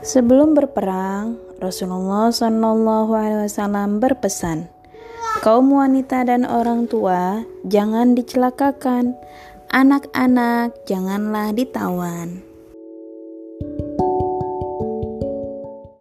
Sebelum berperang, Rasulullah Shallallahu Alaihi Wasallam berpesan, kaum wanita dan orang tua jangan dicelakakan, anak-anak janganlah ditawan.